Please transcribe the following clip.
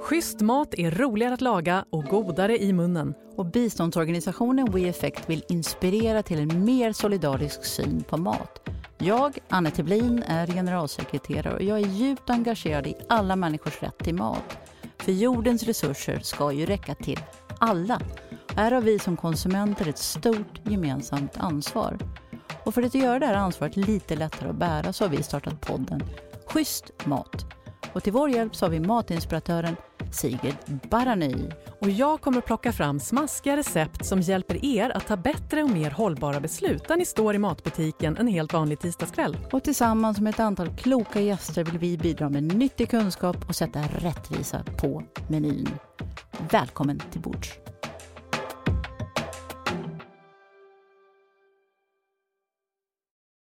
Schysst mat är roligare att laga och godare i munnen. Och biståndsorganisationen WeEffect vill inspirera till en mer solidarisk syn på mat. Jag, Anne Tibblin, är generalsekreterare och jag är djupt engagerad i alla människors rätt till mat. För jordens resurser ska ju räcka till alla. Här har vi som konsumenter ett stort gemensamt ansvar. Och för att göra det här ansvaret lite lättare att bära så har vi startat podden Schysst mat. Och till vår hjälp så har vi matinspiratören Sigrid Barany. Och jag kommer plocka fram smaskiga recept som hjälper er att ta bättre och mer hållbara beslut när ni står i matbutiken en helt vanlig tisdagskväll. Och tillsammans med ett antal kloka gäster vill vi bidra med nyttig kunskap och sätta rättvisa på menyn. Välkommen till bords!